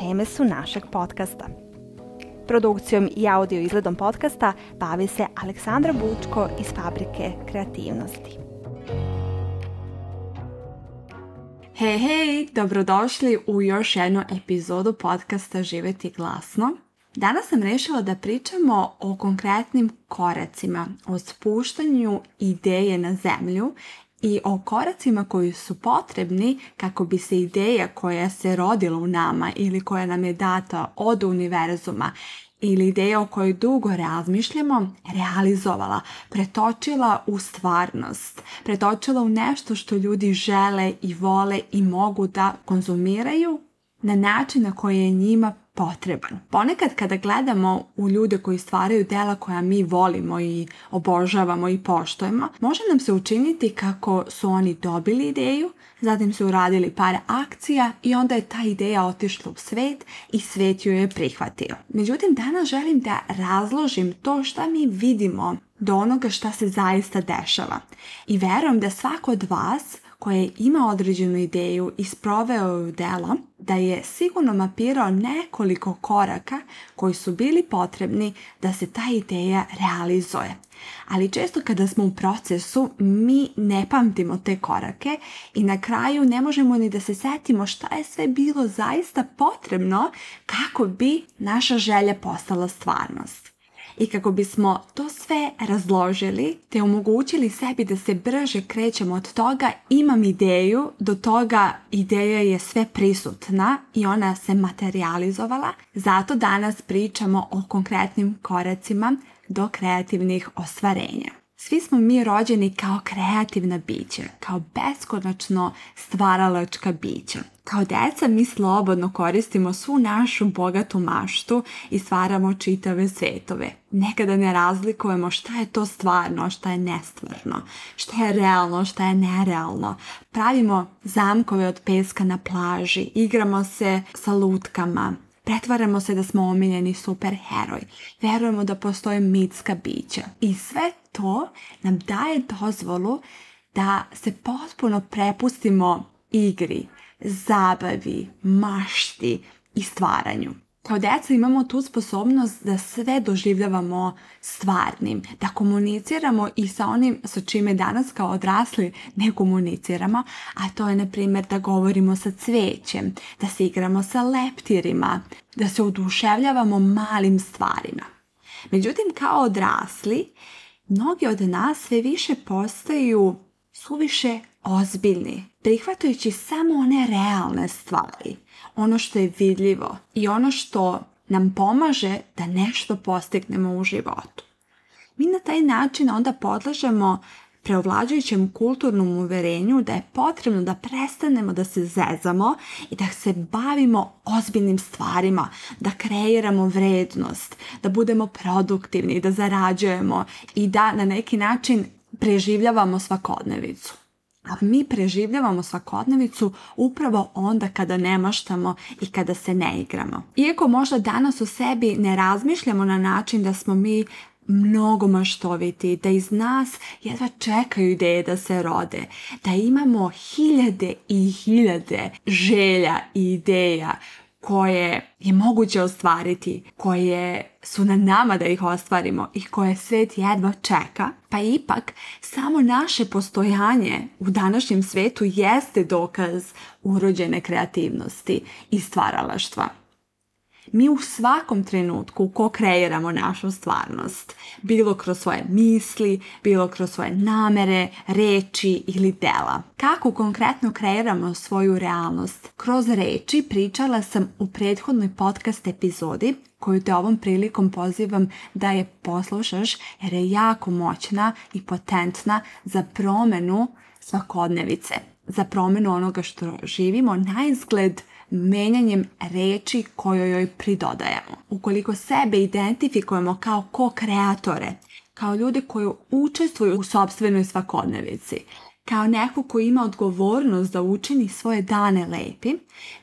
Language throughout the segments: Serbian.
teme su našeg podcasta. Produkcijom i audio izgledom podcasta bavi se Aleksandra Bučko iz Fabrike kreativnosti. Hej, hej, dobrodošli u još jednu epizodu podcasta Živeti glasno. Danas sam rešila da pričamo o konkretnim koracima, o spuštanju ideje na zemlju i o koracima koji su potrebni kako bi se ideja koja se rodila u nama ili koja nam je data od univerzuma ili ideja o kojoj dugo razmišljamo realizovala, pretočila u stvarnost, pretočila u nešto što ljudi žele i vole i mogu da konzumiraju na način na koji je njima potreban. Ponekad kada gledamo u ljude koji stvaraju dela koja mi volimo i obožavamo i poštojemo, može nam se učiniti kako su oni dobili ideju, zatim su uradili par akcija i onda je ta ideja otišla u svet i svet ju je prihvatio. Međutim, danas želim da razložim to šta mi vidimo do onoga šta se zaista dešava. I verujem da svako od vas koje ima određenu ideju i sproveo ju delo, da je sigurno mapirao nekoliko koraka koji su bili potrebni da se ta ideja realizuje. Ali često kada smo u procesu, mi ne pamtimo te korake i na kraju ne možemo ni da se setimo šta je sve bilo zaista potrebno kako bi naša želja postala stvarnost i kako bismo to sve razložili te omogućili sebi da se brže krećemo od toga, imam ideju, do toga ideja je sve prisutna i ona se materializovala. Zato danas pričamo o konkretnim koracima do kreativnih ostvarenja. Svi smo mi rođeni kao kreativna bića, kao beskonačno stvaralačka bića. Kao deca mi slobodno koristimo svu našu bogatu maštu i stvaramo čitave svetove. Nekada ne razlikujemo šta je to stvarno, šta je nestvarno, šta je realno, šta je nerealno. Pravimo zamkove od peska na plaži, igramo se sa lutkama, Pretvaramo se da smo omiljeni superheroj. Verujemo da postoje mitska bića. I sve to nam daje dozvolu da se potpuno prepustimo igri, zabavi, mašti i stvaranju. Kao djeca imamo tu sposobnost da sve doživljavamo stvarnim, da komuniciramo i sa onim sa čime danas kao odrasli ne komuniciramo, a to je na primjer da govorimo sa cvećem, da se igramo sa leptirima, da se oduševljavamo malim stvarima. Međutim, kao odrasli, mnogi od nas sve više postaju suviše ozbiljni, prihvatajući samo one realne stvari, ono što je vidljivo i ono što nam pomaže da nešto postignemo u životu. Mi na taj način onda podlažemo preovlađujućem kulturnom uverenju da je potrebno da prestanemo da se zezamo i da se bavimo ozbiljnim stvarima, da kreiramo vrednost, da budemo produktivni, da zarađujemo i da na neki način preživljavamo svakodnevicu. A mi preživljavamo svakodnevicu upravo onda kada ne maštamo i kada se ne igramo. Iako možda danas u sebi ne razmišljamo na način da smo mi mnogo maštoviti, da iz nas jedva čekaju ideje da se rode, da imamo hiljade i hiljade želja i ideja koje je moguće ostvariti, koje su na nama da ih ostvarimo i koje svet jedva čeka, pa ipak samo naše postojanje u današnjem svetu jeste dokaz urođene kreativnosti i stvaralaštva mi u svakom trenutku ko kreiramo našu stvarnost, bilo kroz svoje misli, bilo kroz svoje namere, reči ili dela. Kako konkretno kreiramo svoju realnost? Kroz reči pričala sam u prethodnoj podcast epizodi koju te ovom prilikom pozivam da je poslušaš jer je jako moćna i potentna za promenu svakodnevice za promjenu onoga što živimo na izgled menjanjem reči kojoj joj pridodajemo. Ukoliko sebe identifikujemo kao ko-kreatore, kao ljude koji učestvuju u sobstvenoj svakodnevici, kao neko koji ima odgovornost da učini svoje dane lepi,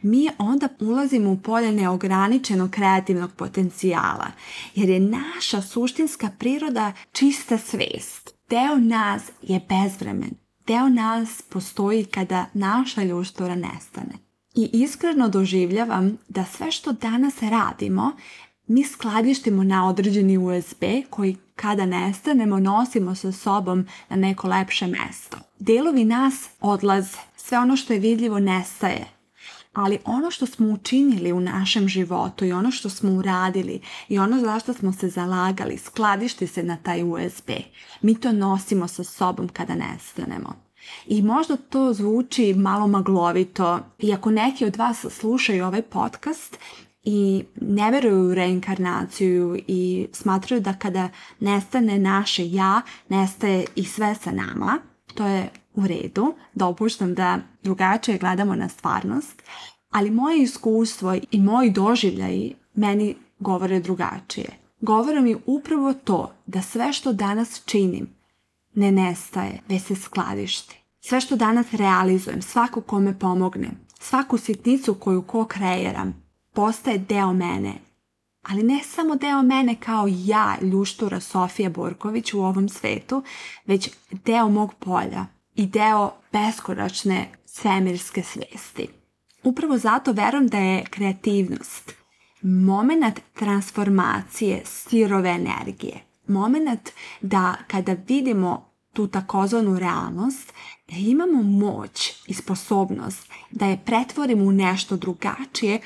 mi onda ulazimo u polje neograničenog kreativnog potencijala, jer je naša suštinska priroda čista svest. Deo nas je bezvremen, deo nas postoji kada naša ljuštora nestane i iskreno doživljavam da sve što danas radimo mi skladištimo na određeni USB koji kada nestanemo nosimo sa sobom na neko lepše mesto. Delovi nas odlaze, sve ono što je vidljivo nestaje, ali ono što smo učinili u našem životu i ono što smo uradili i ono zašto smo se zalagali skladišti se na taj USB. Mi to nosimo sa sobom kada nestanemo. I možda to zvuči malo maglovito, i ako neki od vas slušaju ovaj podcast i ne veruju u reinkarnaciju i smatraju da kada nestane naše ja, nestaje i sve sa nama. To je u redu, dopuštam da drugačije gledamo na stvarnost, ali moje iskustvo i moji doživljaji meni govore drugačije. Govore mi upravo to da sve što danas činim ne nestaje, već se skladišti. Sve što danas realizujem, svako kome pomogne, svaku sitnicu koju ko kreiram, postaje deo mene. Ali ne samo deo mene kao ja, ljuštura Sofija Borković u ovom svetu, već deo mog polja i deo beskoračne svemirske svijesti. Upravo zato verujem da je kreativnost moment transformacije sirove energije moment da kada vidimo tu takozvanu realnost, da imamo moć i sposobnost da je pretvorimo u nešto drugačije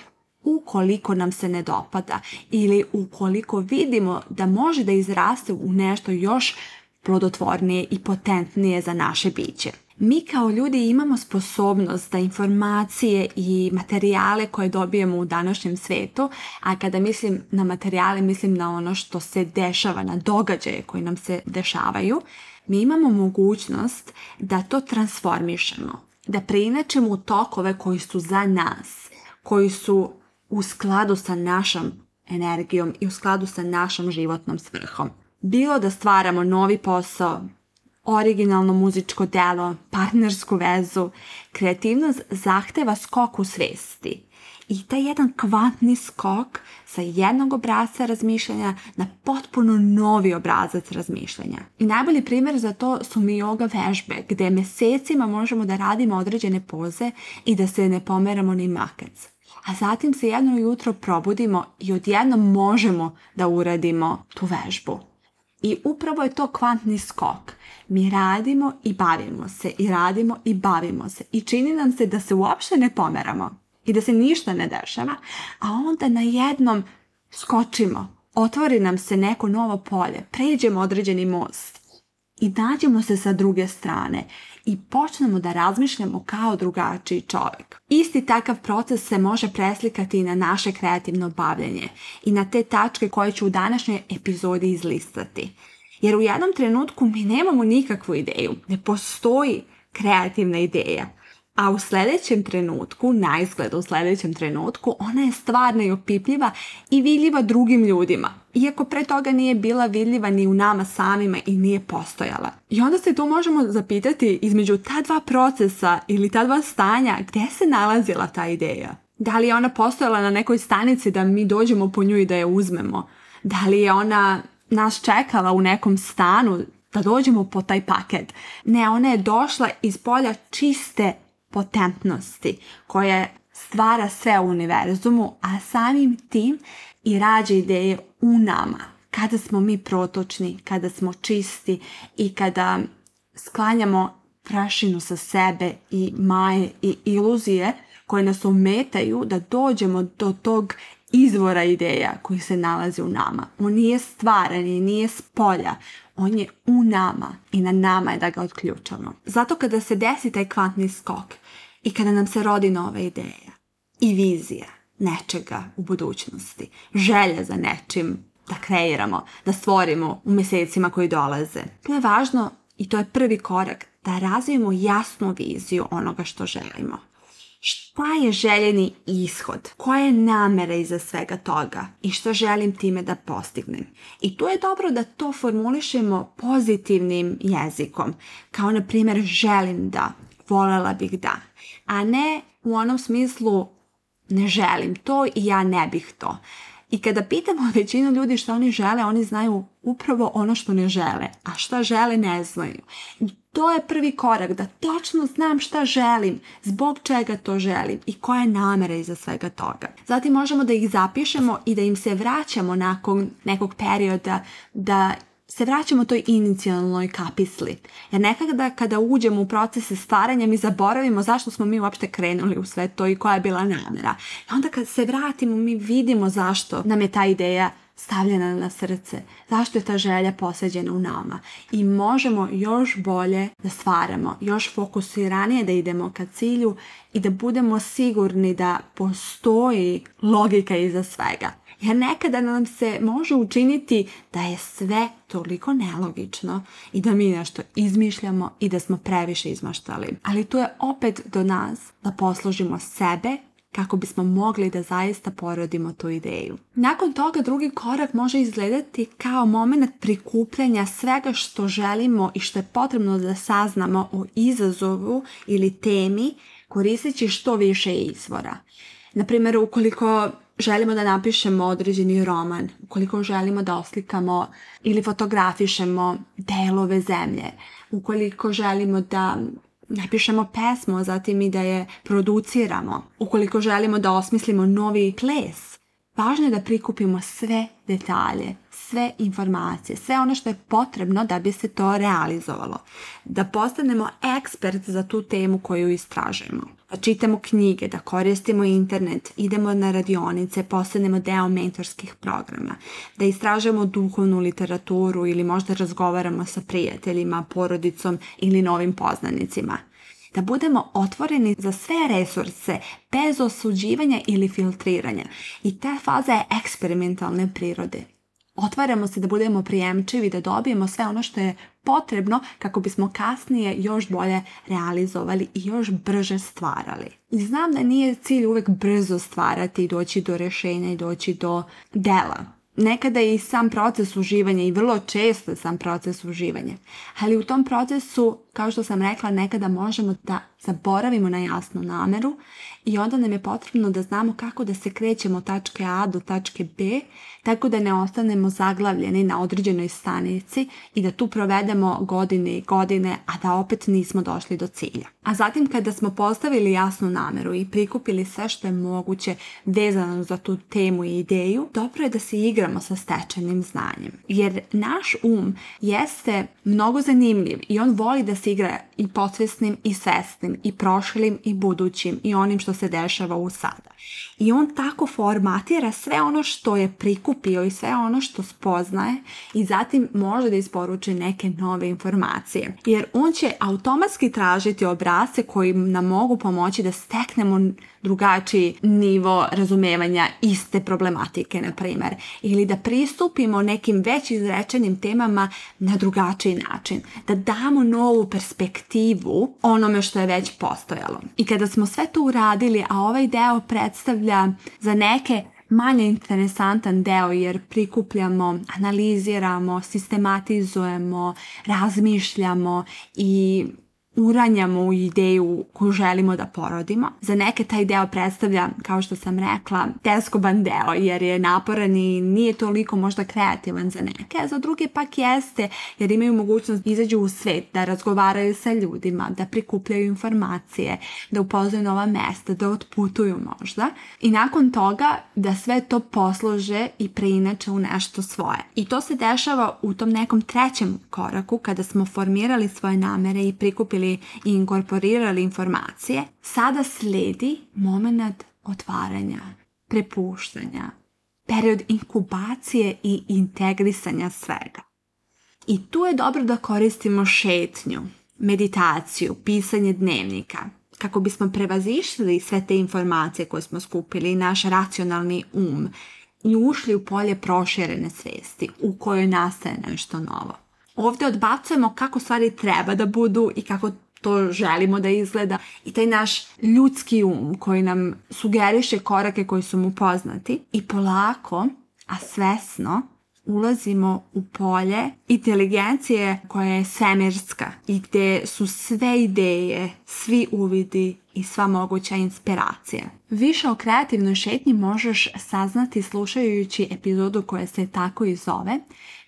ukoliko nam se ne dopada ili ukoliko vidimo da može da izraste u nešto još plodotvornije i potentnije za naše biće. Mi kao ljudi imamo sposobnost da informacije i materijale koje dobijemo u današnjem svijetu, a kada mislim na materijale, mislim na ono što se dešava, na događaje koji nam se dešavaju, mi imamo mogućnost da to transformišemo, da preinačemo u tokove koji su za nas, koji su u skladu sa našom energijom i u skladu sa našom životnom svrhom. Bilo da stvaramo novi posao, originalno muzičko telo, partnersku vezu, kreativnost zahteva skok u svesti. I taj jedan kvantni skok sa jednog obrasca razmišljanja na potpuno novi obrazac razmišljanja. I najbolji primjer za to su mi yoga vežbe, gdje mesecima možemo da radimo određene poze i da se ne pomeramo ni makac. A zatim se jedno jutro probudimo i odjedno možemo da uradimo tu vežbu. I upravo je to kvantni skok. Mi radimo i bavimo se, i radimo i bavimo se. I čini nam se da se uopšte ne pomeramo i da se ništa ne dešava, a onda na jednom skočimo, otvori nam se neko novo polje, pređemo određeni most i nađemo se sa druge strane i počnemo da razmišljamo kao drugačiji čovjek. Isti takav proces se može preslikati i na naše kreativno bavljanje i na te tačke koje ću u današnjoj epizodi izlistati. Jer u jednom trenutku mi nemamo nikakvu ideju, ne postoji kreativna ideja a u sljedećem trenutku, na u sljedećem trenutku, ona je stvarna i opipljiva i vidljiva drugim ljudima. Iako pre toga nije bila vidljiva ni u nama samima i nije postojala. I onda se tu možemo zapitati između ta dva procesa ili ta dva stanja gdje se nalazila ta ideja. Da li je ona postojala na nekoj stanici da mi dođemo po nju i da je uzmemo? Da li je ona nas čekala u nekom stanu da dođemo po taj paket. Ne, ona je došla iz polja čiste potentnosti koje stvara sve u univerzumu, a samim tim i rađa ideje u nama. Kada smo mi protočni, kada smo čisti i kada sklanjamo prašinu sa sebe i maje i iluzije koje nas ometaju da dođemo do tog izvora ideja koji se nalazi u nama. On nije stvaran i nije spolja. On je u nama i na nama je da ga otključamo. Zato kada se desi taj kvantni skok, i kada nam se rodi nova ideja i vizija nečega u budućnosti, želja za nečim da kreiramo, da stvorimo u mjesecima koji dolaze. To je važno i to je prvi korak da razvijemo jasnu viziju onoga što želimo. Šta je željeni ishod? Koje je namera iza svega toga? I što želim time da postignem? I tu je dobro da to formulišemo pozitivnim jezikom. Kao na primjer želim da volela bih da, a ne u onom smislu ne želim to i ja ne bih to. I kada pitamo većinu ljudi što oni žele, oni znaju upravo ono što ne žele, a što žele ne znaju. to je prvi korak, da točno znam što želim, zbog čega to želim i koja je namera iza svega toga. Zatim možemo da ih zapišemo i da im se vraćamo nakon nekog perioda da se vraćamo toj inicijalnoj kapisli. Jer nekada kada uđemo u procese stvaranja mi zaboravimo zašto smo mi uopšte krenuli u sve to i koja je bila namjera. I onda kad se vratimo mi vidimo zašto nam je ta ideja stavljena na srce, zašto je ta želja poseđena u nama i možemo još bolje da stvaramo, još fokusiranije da idemo ka cilju i da budemo sigurni da postoji logika iza svega. Jer nekada nam se može učiniti da je sve toliko nelogično i da mi nešto izmišljamo i da smo previše izmaštali. Ali tu je opet do nas da posložimo sebe kako bismo mogli da zaista porodimo tu ideju. Nakon toga drugi korak može izgledati kao moment prikupljanja svega što želimo i što je potrebno da saznamo o izazovu ili temi koristeći što više izvora. primjer, ukoliko želimo da napišemo određeni roman, ukoliko želimo da oslikamo ili fotografišemo delove zemlje, ukoliko želimo da napišemo pesmo, zatim i da je produciramo, ukoliko želimo da osmislimo novi ples, Važno je da prikupimo sve detalje, sve informacije, sve ono što je potrebno da bi se to realizovalo. Da postanemo ekspert za tu temu koju istražujemo. Da čitamo knjige, da koristimo internet, idemo na radionice, postanemo deo mentorskih programa, da istražujemo duhovnu literaturu ili možda razgovaramo sa prijateljima, porodicom ili novim poznanicima da budemo otvoreni za sve resurse bez osuđivanja ili filtriranja. I ta faza je eksperimentalne prirode. Otvaramo se da budemo prijemčivi, da dobijemo sve ono što je potrebno kako bismo kasnije još bolje realizovali i još brže stvarali. I znam da nije cilj uvek brzo stvarati i doći do rješenja i doći do dela. Nekada je i sam proces uživanja i vrlo često je sam proces uživanja. Ali u tom procesu kao što sam rekla, nekada možemo da zaboravimo na jasnu nameru i onda nam je potrebno da znamo kako da se krećemo od tačke A do tačke B, tako da ne ostanemo zaglavljeni na određenoj stanici i da tu provedemo godine i godine, a da opet nismo došli do cilja. A zatim kada smo postavili jasnu nameru i prikupili sve što je moguće vezano za tu temu i ideju, dobro je da se igramo sa stečenim znanjem. Jer naš um jeste mnogo zanimljiv i on voli da igra i posvjesnim i svesnim i prošlim i budućim i onim što se dešava u sada. I on tako formatira sve ono što je prikupio i sve ono što spoznaje i zatim može da isporuči neke nove informacije. Jer on će automatski tražiti obrazce koji nam mogu pomoći da steknemo drugačiji nivo razumevanja iste problematike, na primjer. Ili da pristupimo nekim već izrečenim temama na drugačiji način. Da damo novu perspektivu onome što je već postojalo. I kada smo sve to uradili, a ovaj deo predstavlja za neke manje interesantan deo jer prikupljamo, analiziramo, sistematizujemo, razmišljamo i uranjamo u ideju koju želimo da porodimo. Za neke taj deo predstavlja, kao što sam rekla, tesko bandeo, jer je naporan i nije toliko možda kreativan za neke, za druge pak jeste jer imaju mogućnost izađu u svet, da razgovaraju sa ljudima, da prikupljaju informacije, da upoznaju nova mesta, da otputuju možda i nakon toga da sve to poslože i preinače u nešto svoje. I to se dešava u tom nekom trećem koraku kada smo formirali svoje namere i prikupili i inkorporirali informacije, sada slijedi moment otvaranja, prepuštanja, period inkubacije i integrisanja svega. I tu je dobro da koristimo šetnju, meditaciju, pisanje dnevnika, kako bismo prevazišli sve te informacije koje smo skupili naš racionalni um i ušli u polje proširene svesti u kojoj nastaje nešto novo. Ovdje odbacujemo kako stvari treba da budu i kako to želimo da izgleda i taj naš ljudski um koji nam sugeriše korake koji su mu poznati i polako, a svesno, ulazimo u polje inteligencije koja je semirska i gde su sve ideje, svi uvidi i sva moguća inspiracija. Više o kreativnoj šetnji možeš saznati slušajući epizodu koja se tako i zove,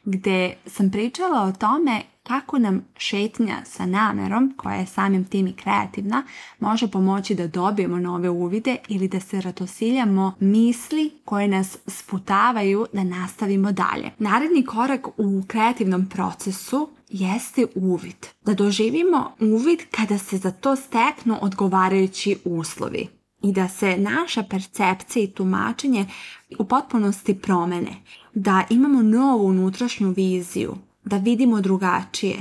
gde sam pričala o tome kako nam šetnja sa namerom, koja je samim tim i kreativna, može pomoći da dobijemo nove uvide ili da se ratosiljamo misli koje nas sputavaju da nastavimo dalje. Naredni korak u kreativnom procesu jeste uvid. Da doživimo uvid kada se za to steknu odgovarajući uslovi i da se naša percepcija i tumačenje u potpunosti promene da imamo novu unutrašnju viziju, da vidimo drugačije,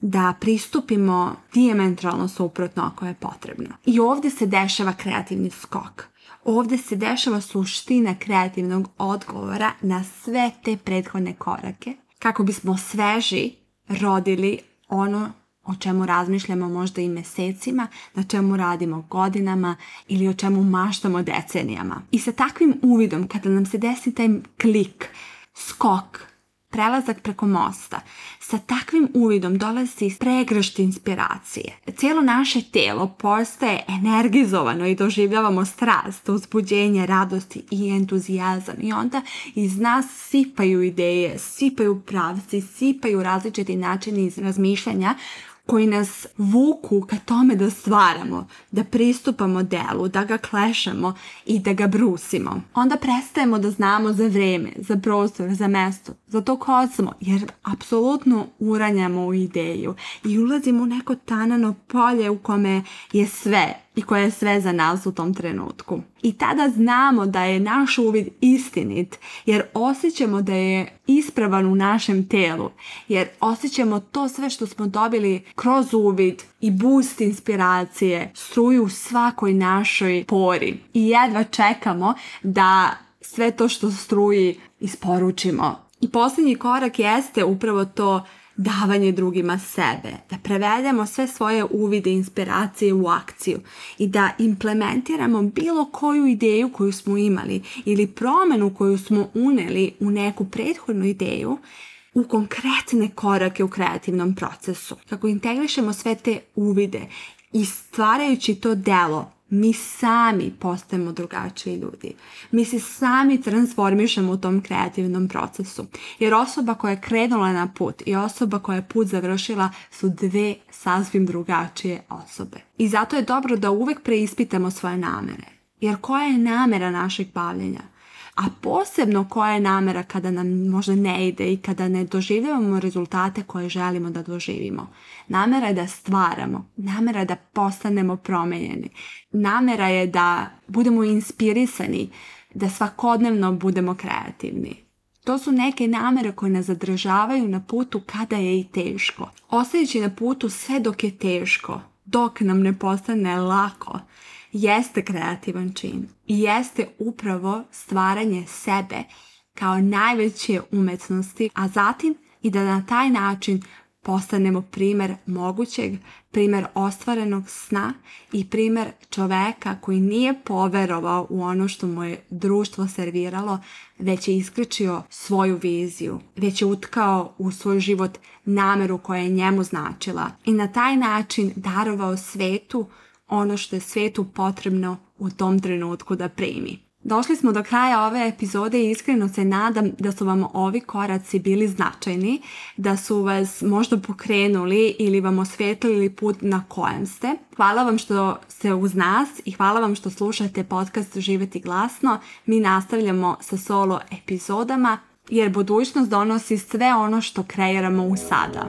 da pristupimo diametralno suprotno ako je potrebno. I ovdje se dešava kreativni skok. Ovdje se dešava suština kreativnog odgovora na sve te prethodne korake kako bismo sveži rodili ono o čemu razmišljamo možda i mjesecima, na čemu radimo godinama ili o čemu maštamo decenijama. I sa takvim uvidom, kada nam se desi taj klik, skok, prelazak preko mosta. Sa takvim uvidom dolazi pregršt inspiracije. Cijelo naše telo postaje energizovano i doživljavamo strast, uzbuđenje, radosti i entuzijazam. I onda iz nas sipaju ideje, sipaju pravci, sipaju različiti načini razmišljanja koji nas vuku ka tome da stvaramo, da pristupamo delu, da ga klešemo i da ga brusimo. Onda prestajemo da znamo za vreme, za prostor, za mesto, za to ko smo, jer apsolutno uranjamo u ideju i ulazimo u neko tanano polje u kome je sve i koja je sve za nas u tom trenutku. I tada znamo da je naš uvid istinit jer osjećamo da je ispravan u našem telu jer osjećamo to sve što smo dobili kroz uvid i boost inspiracije struju u svakoj našoj pori. I jedva čekamo da sve to što struji isporučimo. I posljednji korak jeste upravo to davanje drugima sebe, da prevedemo sve svoje uvide, inspiracije u akciju i da implementiramo bilo koju ideju koju smo imali ili promenu koju smo uneli u neku prethodnu ideju u konkretne korake u kreativnom procesu. Kako integrišemo sve te uvide i stvarajući to delo mi sami postajemo drugačiji ljudi. Mi se sami transformišemo u tom kreativnom procesu. Jer osoba koja je krenula na put i osoba koja je put završila su dve sasvim drugačije osobe. I zato je dobro da uvek preispitamo svoje namere. Jer koja je namera našeg bavljenja? a posebno koja je namera kada nam možda ne ide i kada ne doživljavamo rezultate koje želimo da doživimo. Namera je da stvaramo, namera je da postanemo promenjeni, namera je da budemo inspirisani, da svakodnevno budemo kreativni. To su neke namere koje nas zadržavaju na putu kada je i teško. Ostajući na putu sve dok je teško, dok nam ne postane lako, jeste kreativan čin i jeste upravo stvaranje sebe kao najveće umetnosti, a zatim i da na taj način postanemo primjer mogućeg, primjer ostvarenog sna i primjer čoveka koji nije poverovao u ono što mu je društvo serviralo, već je isključio svoju viziju, već je utkao u svoj život nameru koja je njemu značila i na taj način darovao svetu ono što je svetu potrebno u tom trenutku da primi. Došli smo do kraja ove epizode i iskreno se nadam da su vam ovi koraci bili značajni, da su vas možda pokrenuli ili vam osvetlili put na kojem ste. Hvala vam što ste uz nas i hvala vam što slušate podcast Živeti glasno. Mi nastavljamo sa solo epizodama jer budućnost donosi sve ono što kreiramo u sada.